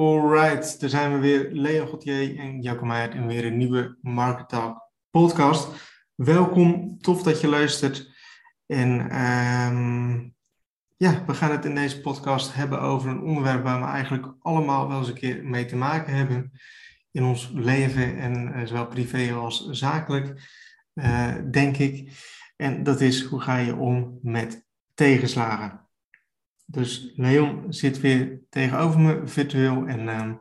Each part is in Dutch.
Alright, daar zijn we weer. Leo Gauthier en Jacco Meijer in weer een nieuwe Market Talk podcast. Welkom, tof dat je luistert. En ehm, ja, we gaan het in deze podcast hebben over een onderwerp waar we eigenlijk allemaal wel eens een keer mee te maken hebben in ons leven en uh, zowel privé als zakelijk, uh, denk ik. En dat is hoe ga je om met tegenslagen. Dus Leon zit weer tegenover me virtueel. En uh,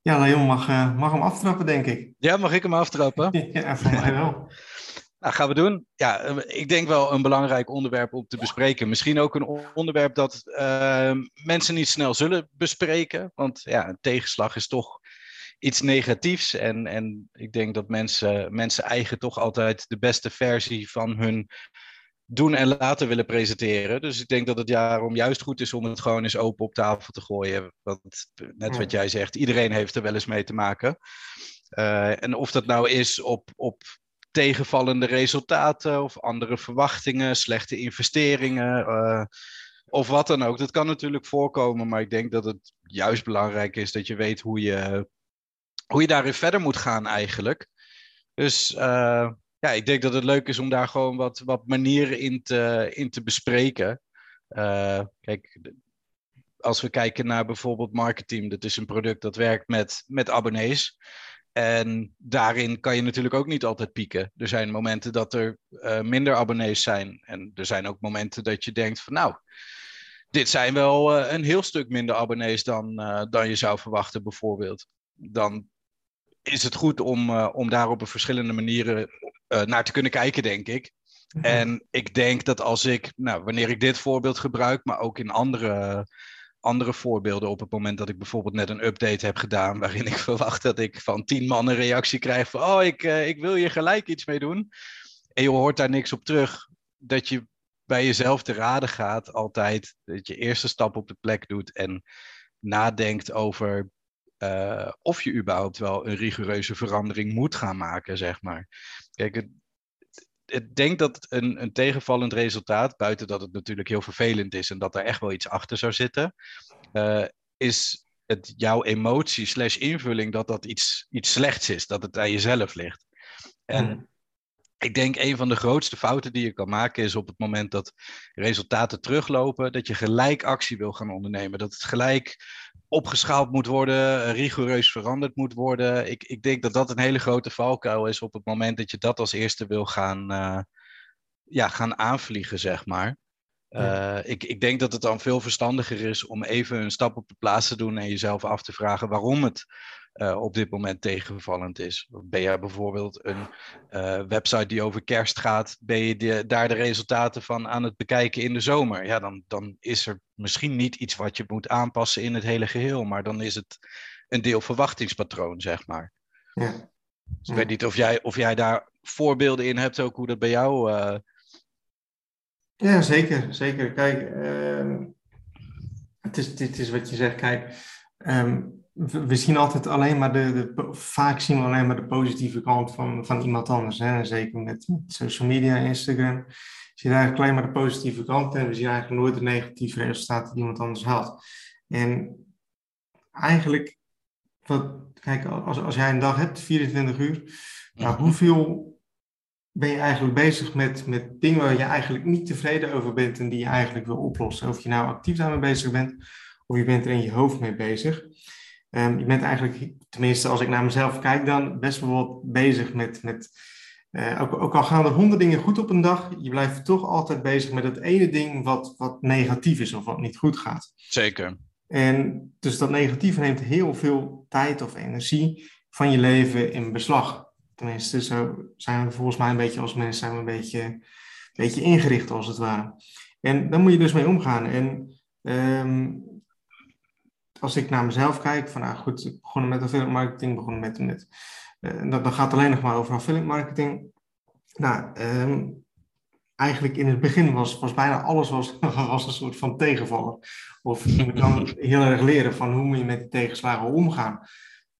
ja, Leon mag, uh, mag hem aftrappen, denk ik. Ja, mag ik hem aftrappen? ja, voor mij wel. Nou, gaan we doen. Ja, ik denk wel een belangrijk onderwerp om te bespreken. Misschien ook een onderwerp dat uh, mensen niet snel zullen bespreken. Want ja, een tegenslag is toch iets negatiefs. En, en ik denk dat mensen, mensen eigen toch altijd de beste versie van hun doen en laten willen presenteren. Dus ik denk dat het daarom juist goed is om het gewoon eens open op tafel te gooien. Want net wat jij zegt, iedereen heeft er wel eens mee te maken. Uh, en of dat nou is op, op tegenvallende resultaten of andere verwachtingen, slechte investeringen uh, of wat dan ook. Dat kan natuurlijk voorkomen, maar ik denk dat het juist belangrijk is dat je weet hoe je, hoe je daarin verder moet gaan eigenlijk. Dus uh, ja, ik denk dat het leuk is om daar gewoon wat, wat manieren in te, in te bespreken. Uh, kijk, als we kijken naar bijvoorbeeld marketing, dat is een product dat werkt met, met abonnees. En daarin kan je natuurlijk ook niet altijd pieken. Er zijn momenten dat er uh, minder abonnees zijn. En er zijn ook momenten dat je denkt van nou, dit zijn wel uh, een heel stuk minder abonnees dan, dan je zou verwachten bijvoorbeeld. Dan is het goed om, om daar op verschillende manieren uh, naar te kunnen kijken, denk ik. Mm -hmm. En ik denk dat als ik, nou, wanneer ik dit voorbeeld gebruik, maar ook in andere, andere voorbeelden, op het moment dat ik bijvoorbeeld net een update heb gedaan, waarin ik verwacht dat ik van tien man een reactie krijg van, oh, ik, uh, ik wil hier gelijk iets mee doen. En je hoort daar niks op terug, dat je bij jezelf te raden gaat altijd, dat je eerste stap op de plek doet en nadenkt over uh, of je überhaupt wel een rigoureuze verandering moet gaan maken, zeg maar. Kijk, ik denk dat een, een, tegenvallend resultaat, buiten dat het natuurlijk heel vervelend is en dat er echt wel iets achter zou zitten, uh, is het jouw emotie slash invulling dat dat iets, iets slechts is, dat het aan jezelf ligt. En mm. Ik denk een van de grootste fouten die je kan maken is op het moment dat resultaten teruglopen, dat je gelijk actie wil gaan ondernemen. Dat het gelijk opgeschaald moet worden, rigoureus veranderd moet worden. Ik, ik denk dat dat een hele grote valkuil is op het moment dat je dat als eerste wil gaan, uh, ja, gaan aanvliegen, zeg maar. Uh, ik, ik denk dat het dan veel verstandiger is om even een stap op de plaats te doen en jezelf af te vragen waarom het uh, op dit moment tegenvallend is. Ben jij bijvoorbeeld een uh, website die over kerst gaat, ben je de, daar de resultaten van aan het bekijken in de zomer? Ja, dan, dan is er misschien niet iets wat je moet aanpassen in het hele geheel, maar dan is het een deel verwachtingspatroon, zeg maar. Ja. Dus ik weet niet of jij, of jij daar voorbeelden in hebt, ook hoe dat bij jou. Uh... Ja, zeker. Zeker. Kijk, uh, het, is, het is wat je zegt. Kijk, um, we zien altijd alleen maar de, de, vaak zien we alleen maar de positieve kant van, van iemand anders. Hè? Zeker met, met social media, Instagram. We zien eigenlijk alleen maar de positieve kant en we zien eigenlijk nooit de negatieve resultaten die iemand anders haalt. En eigenlijk, wat, kijk, als, als jij een dag hebt, 24 uur, nou, hoeveel ben je eigenlijk bezig met, met dingen waar je eigenlijk niet tevreden over bent en die je eigenlijk wil oplossen? Of je nou actief daarmee bezig bent, of je bent er in je hoofd mee bezig. Um, je bent eigenlijk, tenminste als ik naar mezelf kijk dan, best wel bezig met, met uh, ook, ook, al gaan er honderd dingen goed op een dag, je blijft toch altijd bezig met het ene ding wat, wat negatief is of wat niet goed gaat. Zeker. En dus dat negatieve neemt heel veel tijd of energie van je leven in beslag. Tenminste, zo zijn we volgens mij een beetje als mensen zijn we een beetje, een beetje ingericht als het ware. En daar moet je dus mee omgaan. En um, als ik naar mezelf kijk, van nou goed, ik begon met affiliate marketing, begonnen met, met uh, dat, dat gaat alleen nog maar over affiliate marketing. Nou, um, eigenlijk in het begin was, was bijna alles was, was een soort van tegenvaller. Of je moet dan heel erg leren van hoe moet je met die tegenslagen omgaan.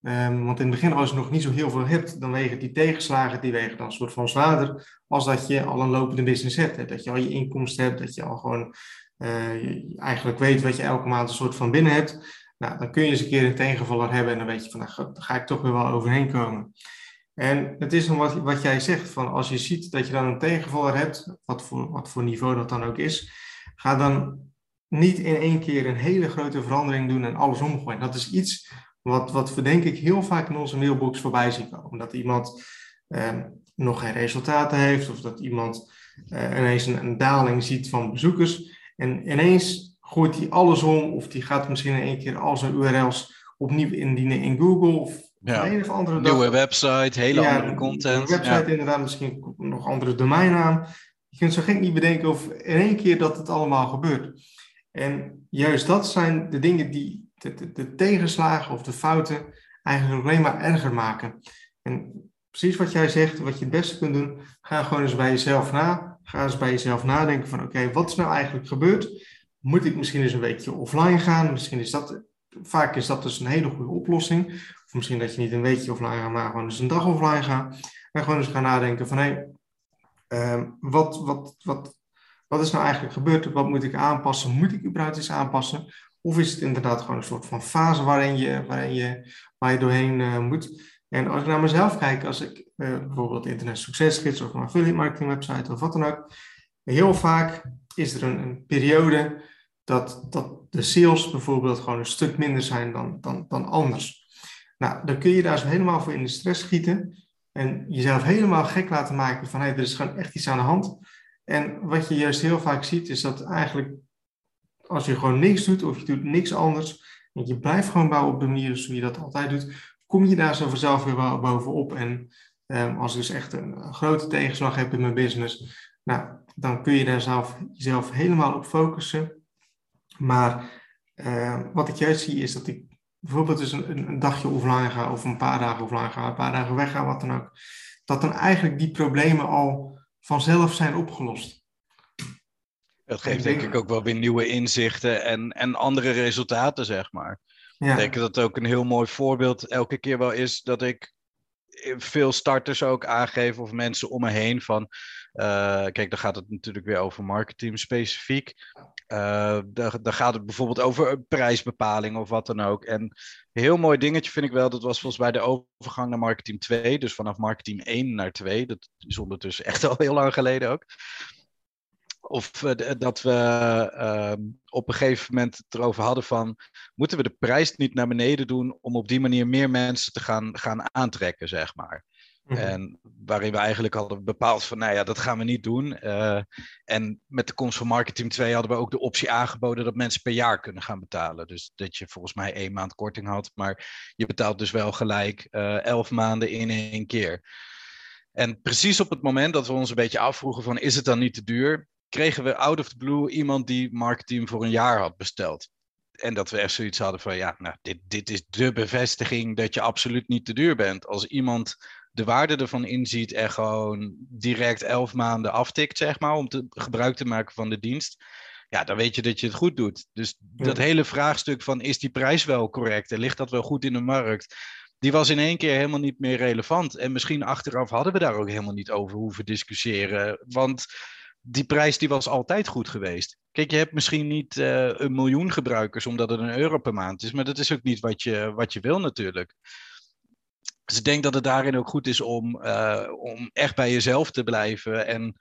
Um, want in het begin, als je nog niet zo heel veel hebt, dan wegen die tegenslagen, die wegen dan een soort van zwaarder als dat je al een lopende business hebt. Hè? Dat je al je inkomsten hebt, dat je al gewoon uh, je eigenlijk weet wat je elke maand een soort van binnen hebt. Nou, dan kun je eens een keer een tegenvaller hebben en dan weet je van, nou, daar ga ik toch weer wel overheen komen. En het is dan wat, wat jij zegt, van als je ziet dat je dan een tegenvaller hebt, wat voor, wat voor niveau dat dan ook is, ga dan niet in één keer een hele grote verandering doen en alles omgooien. Dat is iets wat, wat we denk ik heel vaak in onze mailbox voorbij zien komen. Omdat iemand eh, nog geen resultaten heeft of dat iemand uh, ineens een, een, daling ziet van bezoekers. En ineens gooit hij alles om of die gaat misschien in één keer al zijn URL's opnieuw indienen in Google of ja. een of andere Nieuwe website, hele andere content. Een website inderdaad, misschien nog andere domeinnaam. Je kunt zo gek niet bedenken of in één keer dat het allemaal gebeurt. En juist dat zijn de dingen die de, de, de tegenslagen of de fouten eigenlijk alleen maar erger maken. En precies wat jij zegt, wat je het beste kunt doen, ga gewoon eens bij jezelf na. Ga eens bij jezelf nadenken van oké, wat is nou eigenlijk gebeurd? Moet ik misschien eens een weekje offline gaan? Misschien is dat, vaak is dat dus een hele goede oplossing. Of misschien dat je niet een weekje offline gaat, maar gewoon eens een dag offline gaat. En gewoon eens gaan nadenken van hé, hey, ehm, wat, wat, wat, wat is nou eigenlijk gebeurd? Wat moet ik aanpassen? Moet ik überhaupt iets aanpassen? Of is het inderdaad gewoon een soort van fase waarin je, waarin je, waar je doorheen uh, moet? En als ik naar mezelf kijk, als ik uh, bijvoorbeeld internet succesgids of een affiliate marketing website of wat dan ook, heel vaak is er een, een, periode dat, dat de sales bijvoorbeeld gewoon een stuk minder zijn dan, dan, dan anders. Nou, dan kun je daar zo helemaal voor in de stress schieten en jezelf helemaal gek laten maken van hé, hey, er is gewoon echt iets aan de hand. En wat je juist heel vaak ziet, is dat eigenlijk als je gewoon niks doet of je doet niks anders, en je blijft gewoon bouwen op de manier zoals je dat altijd doet, kom je daar zo vanzelf weer bovenop. En um, als ik dus echt een, grote tegenslag heb in mijn business, nou, dan kun je daar zelf, jezelf helemaal op focussen. Maar uh, wat ik juist zie is dat ik bijvoorbeeld dus een, een, dagje offline ga of een paar dagen offline ga, een paar dagen wegga, wat dan ook. Dat dan eigenlijk die problemen al vanzelf zijn opgelost. Dat geeft denk ik ook wel weer nieuwe inzichten en, en andere resultaten, zeg maar. Ja. Ik denk dat het ook een heel mooi voorbeeld elke keer wel is dat ik veel starters ook aangeef of mensen om me heen van. Uh, kijk, dan gaat het natuurlijk weer over marketing specifiek. Uh, dan, dan gaat het bijvoorbeeld over prijsbepaling of wat dan ook. En een heel mooi dingetje vind ik wel, dat was volgens mij de overgang naar marketing 2. Dus vanaf marketing 1 naar 2. Dat is ondertussen echt al heel lang geleden ook. Of uh, dat we uh, op een gegeven moment het erover hadden van, moeten we de prijs niet naar beneden doen om op die manier meer mensen te gaan, gaan aantrekken, zeg maar. Mhm. En waarin we eigenlijk hadden bepaald van, nou ja, dat gaan we niet doen. Uh, en met de komst van Marketing 2 hadden we ook de optie aangeboden dat mensen per jaar kunnen gaan betalen. Dus dat je volgens mij één maand korting had, maar je betaalt dus wel gelijk elf maanden in één keer. En precies op het moment dat we ons een beetje afvroegen van, is het dan niet te duur? Kregen we out of the blue iemand die marketing voor een jaar had besteld. En dat we echt zoiets hadden van, ja, nou, dit, dit is de bevestiging dat je absoluut niet te duur bent. Als iemand de waarde ervan inziet en gewoon direct elf maanden aftikt, zeg maar, om te, gebruik te maken van de dienst, ja, dan weet je dat je het goed doet. Dus dat hele vraagstuk van, is die prijs wel correct en ligt dat wel goed in de markt? Die was in één keer helemaal niet meer relevant. En misschien achteraf hadden we daar ook helemaal niet over hoeven discussiëren. Want die prijs die was altijd goed geweest. Kijk, je hebt misschien niet uh, een miljoen gebruikers omdat het een euro per maand is, maar dat is ook niet wat je, wat je wil natuurlijk. Dus ik denk dat het daarin ook goed is om, uh, om echt bij jezelf te blijven en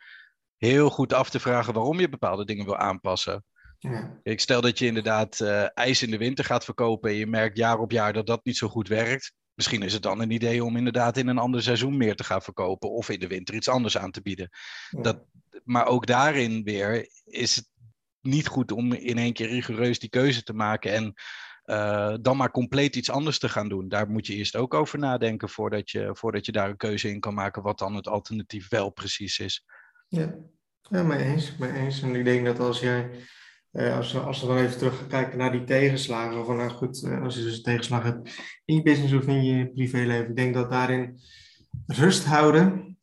heel goed af te vragen waarom je bepaalde dingen wil aanpassen. Ja. Ik stel dat je inderdaad uh, ijs in de winter gaat verkopen en je merkt jaar op jaar dat dat niet zo goed werkt. Misschien is het dan een idee om inderdaad in een ander seizoen meer te gaan verkopen of in de winter iets anders aan te bieden. Dat, maar ook daarin weer is het niet goed om in één keer rigoureus die keuze te maken en uh, dan maar compleet iets anders te gaan doen. Daar moet je eerst ook over nadenken voordat je, voordat je daar een keuze in kan maken wat dan het alternatief wel precies is. Ja, ja mee eens. Mee eens. En ik denk dat als jij als, we, als we dan even terug kijken naar die tegenslagen, van nou goed, uh, als je dus een tegenslag hebt in je business of in je privéleven, ik denk dat daarin rust houden,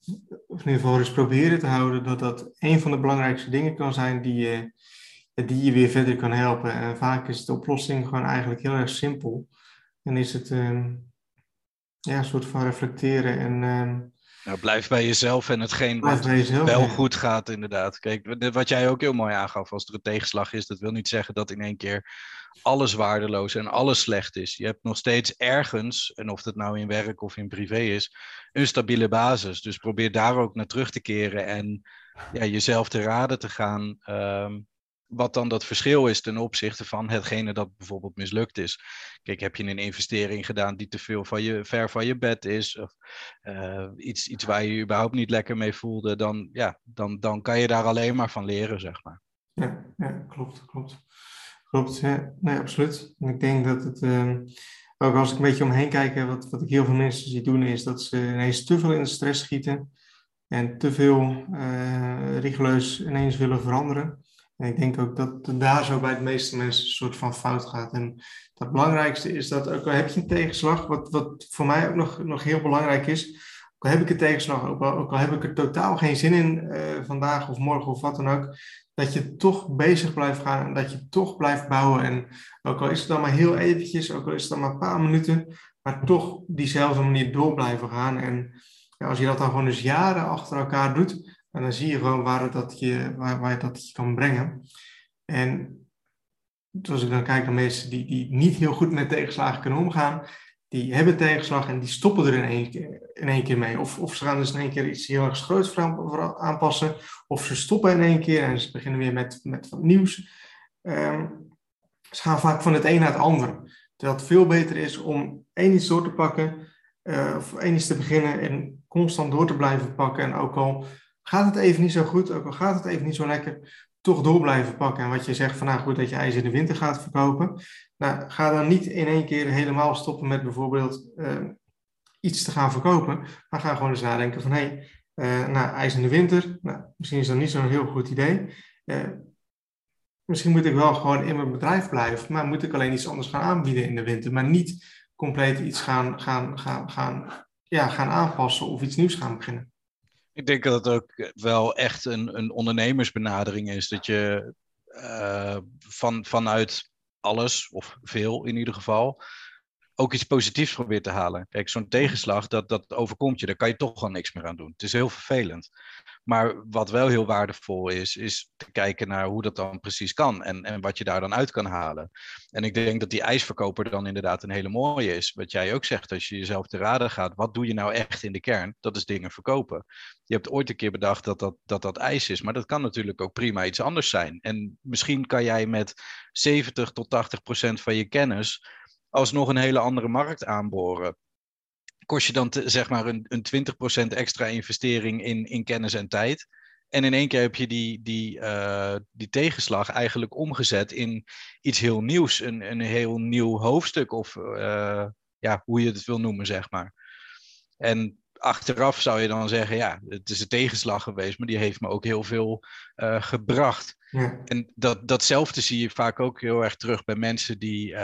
of in ieder geval rust proberen te houden, dat dat een van de belangrijkste dingen kan zijn die je, die je weer verder kan helpen. En vaak is de oplossing gewoon eigenlijk heel erg simpel. En is het uh, ja, een soort van reflecteren en ehm, nou, blijf bij jezelf en hetgeen wat wel goed gaat, inderdaad. Kijk, wat jij ook heel mooi aangaf, als er een tegenslag is, dat wil niet zeggen dat in één keer alles waardeloos en alles slecht is. Je hebt nog steeds ergens, en of dat nou in werk of in privé is, een stabiele basis. Dus probeer daar ook naar terug te keren en ja, jezelf te raden te gaan. Ehm, wat dan dat verschil is ten opzichte van hetgene dat bijvoorbeeld mislukt is. Kijk, heb je een investering gedaan die te veel van je, ver van je bed is, of uh, iets, iets waar je je überhaupt niet lekker mee voelde, dan, ja, dan, dan kan je daar alleen maar van leren, zeg maar. Ja, ja klopt, klopt. Klopt, ja. nee, absoluut. En ik denk dat het, uh, ook als ik een beetje omheen kijk, wat, wat ik heel veel mensen zie doen, is dat ze ineens te veel in de stress schieten en te veel uh, rigoureus ineens willen veranderen. Ik denk ook dat het daar zo bij de meeste mensen een soort van fout gaat. En het belangrijkste is dat, ook al heb je een tegenslag, wat, wat voor mij ook nog, nog heel belangrijk is, ook al heb ik een tegenslag, ook al, ook al heb ik er totaal geen zin in uh, vandaag of morgen of wat dan ook, dat je toch bezig blijft gaan en dat je toch blijft bouwen. En ook al is het dan maar heel eventjes, ook al is het dan maar een paar minuten, maar toch diezelfde manier door blijven gaan. En ja, als je dat dan gewoon eens jaren achter elkaar doet, en dan zie je gewoon waar, dat je, waar, waar je dat kan brengen. En als ik dan kijk naar mensen die, die niet heel goed met tegenslagen kunnen omgaan, die hebben tegenslag en die stoppen er in één keer, in één keer mee. Of, of ze gaan dus in één keer iets heel erg groots aanpassen, of ze stoppen in één keer en ze beginnen weer met, met wat nieuws. Um, ze gaan vaak van het een naar het andere. Terwijl het veel beter is om één iets door te pakken, uh, of één iets te beginnen en constant door te blijven pakken. En ook al gaat het even niet zo goed, ook al gaat het even niet zo lekker, toch door blijven pakken. En wat je zegt van nou goed dat je ijs in de winter gaat verkopen. Nou, ga dan niet in één keer helemaal stoppen met bijvoorbeeld uh, iets te gaan verkopen. Maar ga gewoon eens nadenken van hé, hey, uh, nou, ijs in de winter, nou, misschien is dat niet zo'n heel goed idee. Uh, misschien moet ik wel gewoon in mijn bedrijf blijven, maar moet ik alleen iets anders gaan aanbieden in de winter. Maar niet compleet iets gaan, gaan, gaan, gaan, ja, gaan aanpassen of iets nieuws gaan beginnen. Ik denk dat het ook wel echt een, een ondernemersbenadering is. Dat je uh, van, vanuit alles, of veel in ieder geval, ook iets positiefs probeert te halen. Kijk, zo'n tegenslag, dat, dat overkomt je, daar kan je toch gewoon niks meer aan doen. Het is heel vervelend. Maar wat wel heel waardevol is, is te kijken naar hoe dat dan precies kan en, en wat je daar dan uit kan halen. En ik denk dat die ijsverkoper dan inderdaad een hele mooie is. Wat jij ook zegt, als je jezelf te raden gaat, wat doe je nou echt in de kern? Dat is dingen verkopen. Je hebt ooit een keer bedacht dat dat, dat, dat ijs is, maar dat kan natuurlijk ook prima iets anders zijn. En misschien kan jij met 70 tot 80 procent van je kennis alsnog een hele andere markt aanboren kost je dan te, zeg maar een, een 20% extra investering in, in kennis en tijd. En in één keer heb je die, die, uh, die tegenslag eigenlijk omgezet in iets heel nieuws. Een, een heel nieuw hoofdstuk of uh, ja, hoe je het wil noemen, zeg maar. En achteraf zou je dan zeggen, ja, het is een tegenslag geweest, maar die heeft me ook heel veel uh, gebracht. Ja. En dat, datzelfde zie je vaak ook heel erg terug bij mensen die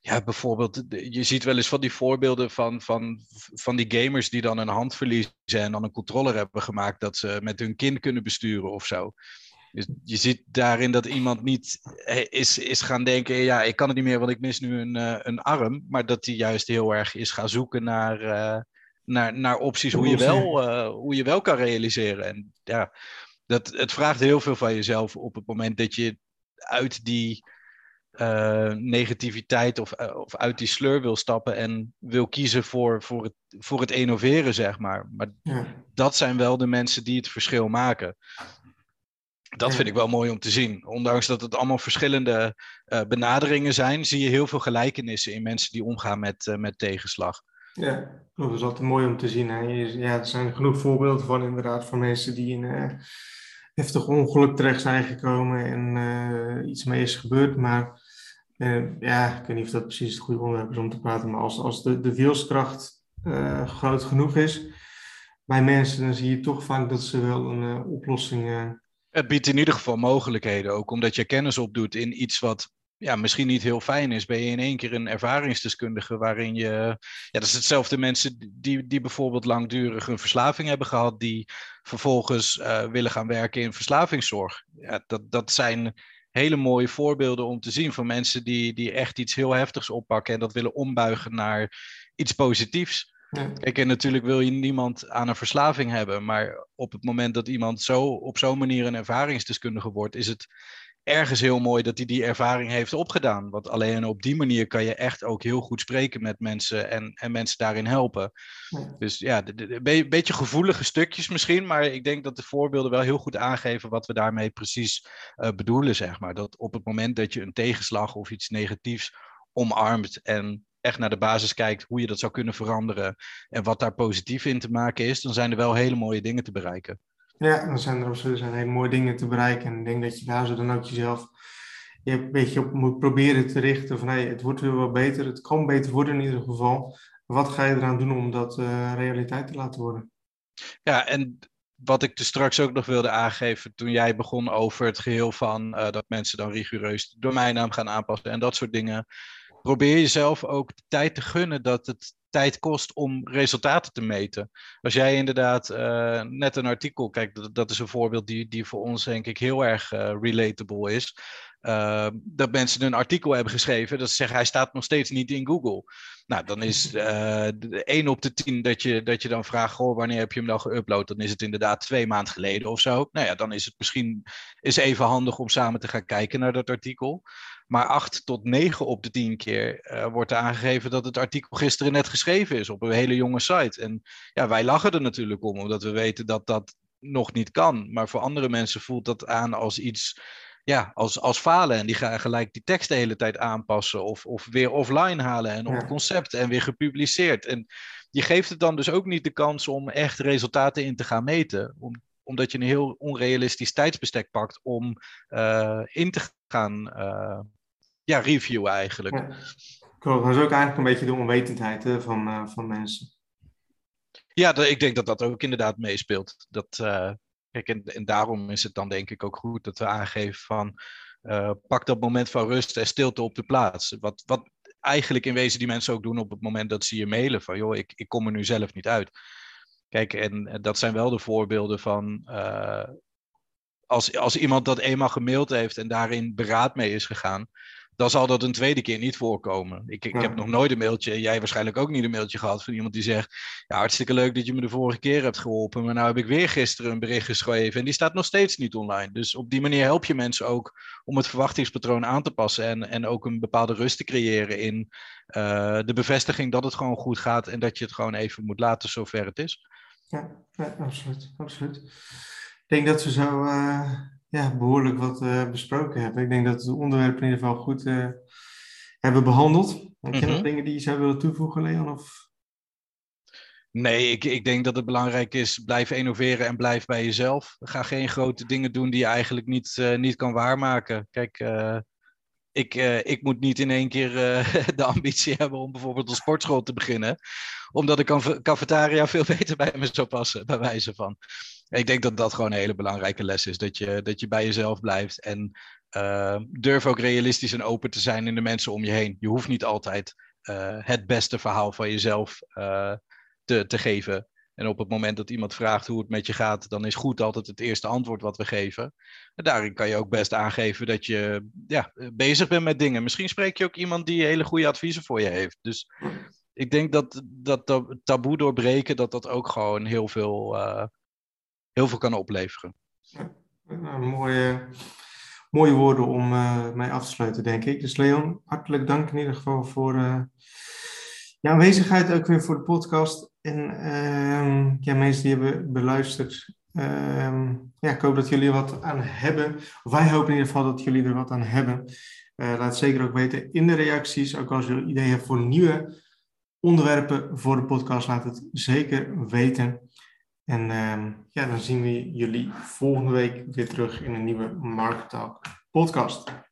ja, bijvoorbeeld, je ziet wel eens van die voorbeelden van, van, van die gamers die dan een hand verliezen en dan een controller hebben gemaakt dat ze met hun kind kunnen besturen of zo. Dus je ziet daarin dat iemand niet is, is gaan denken, ja, ik kan het niet meer, want ik mis nu een, uh, een arm. Maar dat hij juist heel erg is gaan zoeken naar, uh, naar, naar opties hoe je, wel, uh, hoe je wel kan realiseren. En ja, dat, het vraagt heel veel van jezelf op het moment dat je uit die uh, negativiteit of, uh, of uit die sleur wil stappen en wil kiezen voor, voor, het, voor het innoveren, zeg maar. Maar ja. dat zijn wel de mensen die het verschil maken. Dat vind ik wel mooi om te zien. Ondanks dat het allemaal verschillende uh, benaderingen zijn, zie je heel veel gelijkenissen in mensen die omgaan met, met tegenslag. Ja, dat is altijd mooi om te zien. Hè? Ja, er zijn genoeg voorbeelden van inderdaad van mensen die in heftig ongeluk terecht zijn gekomen en iets mee is gebeurd. Maar uh, ja, ik weet niet of dat precies het goede onderwerp is om te praten, maar als, als de, de wilskracht uh, groot genoeg is bij mensen, dan zie je toch vaak dat ze wel een uh, oplossing. Het biedt in ieder geval mogelijkheden, ook omdat je kennis opdoet in iets wat ja, misschien niet heel fijn is, ben je in één keer een ervaringsdeskundige waarin je. Ja, dat is hetzelfde mensen die, die bijvoorbeeld langdurig een verslaving hebben gehad, die vervolgens willen gaan werken in verslavingszorg. Ja, dat, dat zijn hele mooie voorbeelden om te zien van mensen die, die echt iets heel heftigs oppakken en dat willen ombuigen naar iets positiefs. Ja. Kijk, en natuurlijk wil je niemand aan een verslaving hebben, maar op het moment dat iemand zo op zo'n manier een ervaringsdeskundige wordt, is het ergens heel mooi dat hij die ervaring heeft opgedaan. Want alleen op die manier kan je echt ook heel goed spreken met mensen en, en mensen daarin helpen. Dus ja, een beetje gevoelige stukjes misschien, maar ik denk dat de voorbeelden wel heel goed aangeven wat we daarmee precies uh, bedoelen, zeg maar. Dat op het moment dat je een tegenslag of iets negatiefs omarmt en echt naar de basis kijkt hoe je dat zou kunnen veranderen en wat daar positief in te maken is, dan zijn er wel hele mooie dingen te bereiken. Ja, dan zijn er, er zijn hele mooie dingen te bereiken. En ik denk dat je daar zo dan ook jezelf je een beetje op moet proberen te richten van hey, het wordt weer wat beter, het kan beter worden in ieder geval. Wat ga je eraan doen om dat uh, realiteit te laten worden? Ja, en wat ik er straks ook nog wilde aangeven toen jij begon over het geheel van uh, dat mensen dan rigoureus de domeinnaam gaan aanpassen en dat soort dingen. Probeer jezelf ook de tijd te gunnen dat het tijd kost om resultaten te meten. Als jij inderdaad uh, net een artikel, kijk, dat, dat, is een voorbeeld die, die voor ons denk ik heel erg uh, relatable is. Uh, dat mensen een artikel hebben geschreven, dat ze zeggen hij staat nog steeds niet in Google. Nou, dan is uh, 1 op de 10 dat je, dat je dan vraagt, goh, wanneer heb je hem dan geüpload? Dan is het inderdaad twee maanden geleden of zo. Nou ja, dan is het misschien is even handig om samen te gaan kijken naar dat artikel. Maar 8 tot 9 op de 10 keer wordt er aangegeven dat het artikel gisteren net geschreven is op een hele jonge site. En ja, wij lachen er natuurlijk om, omdat we weten dat dat nog niet kan. Maar voor andere mensen voelt dat aan als iets ja, als, als falen. En die gaan gelijk die tekst de hele tijd aanpassen. Of, of weer offline halen en op ja. concept en weer gepubliceerd. En je geeft het dan dus ook niet de kans om echt resultaten in te gaan meten. Om, omdat je een heel onrealistisch tijdsbestek pakt om uh, in te gaan uh, ja, reviewen eigenlijk. Ja. Klopt, dat is ook eigenlijk een beetje de onwetendheid van, uh, van mensen. Ja, ik denk dat dat ook inderdaad meespeelt. Dat, Kijk, en, en, daarom is het dan denk ik ook goed dat we aangeven van uh, pak dat moment van rust en stilte op de plaats. Wat, wat eigenlijk in wezen die mensen ook doen op het moment dat ze je mailen van joh, ik, ik kom er nu zelf niet uit. Kijk, en dat zijn wel de voorbeelden van als, als iemand dat eenmaal gemaild heeft en daarin beraad mee is gegaan, dan zal dat een tweede keer niet voorkomen. Ik, ik heb nog nooit een mailtje, jij waarschijnlijk ook niet een mailtje gehad van iemand die zegt: Ja, hartstikke leuk dat je me de vorige keer hebt geholpen, maar nou heb ik weer gisteren een bericht geschreven en die staat nog steeds niet online. Dus op die manier help je mensen ook om het verwachtingspatroon aan te passen en, en ook een bepaalde rust te creëren in uh, de bevestiging dat het gewoon goed gaat en dat je het gewoon even moet laten zover het is. Ja, ja absoluut, absoluut. Ik denk dat we zo. Uh ja, behoorlijk wat uh, besproken hebben. Ik denk dat we het onderwerp in ieder geval goed uh, hebben behandeld. Heb je nog dingen die je zou willen toevoegen, Leon? Of? Nee, ik, ik denk dat het belangrijk is, blijf innoveren en blijf bij jezelf. Ga geen grote dingen doen die je eigenlijk niet, uh, niet kan waarmaken. Kijk, ik, ik moet niet in één keer de ambitie hebben om bijvoorbeeld een sportschool te beginnen. Omdat de cafetaria veel beter bij me zou passen, bij wijze van. Ik denk dat dat gewoon een hele belangrijke les is. Dat je, dat je bij jezelf blijft. En uh, durf ook realistisch en open te zijn in de mensen om je heen. Je hoeft niet altijd het beste verhaal van jezelf te, te geven. En op het moment dat iemand vraagt hoe het met je gaat, dan is goed altijd het eerste antwoord wat we geven. En daarin kan je ook best aangeven dat je ja, bezig bent met dingen. Misschien spreek je ook iemand die hele goede adviezen voor je heeft. Dus ik denk dat dat, taboe doorbreken, dat dat ook gewoon heel veel heel veel kan opleveren. Mooie, mooie woorden om uh, mee af te sluiten, denk ik. Dus Leon, hartelijk dank in ieder geval voor uh, je aanwezigheid, ook weer voor de podcast. En uh, ja, mensen die hebben beluisterd, ehm, ja, ik hoop dat jullie er wat aan hebben. Wij hopen in ieder geval dat jullie er wat aan hebben. Uh, laat zeker ook weten in de reacties, ook als je ideeën hebt voor nieuwe onderwerpen voor de podcast, laat het zeker weten. En ehm, ja, dan zien we jullie volgende week weer terug in een nieuwe Market Talk podcast.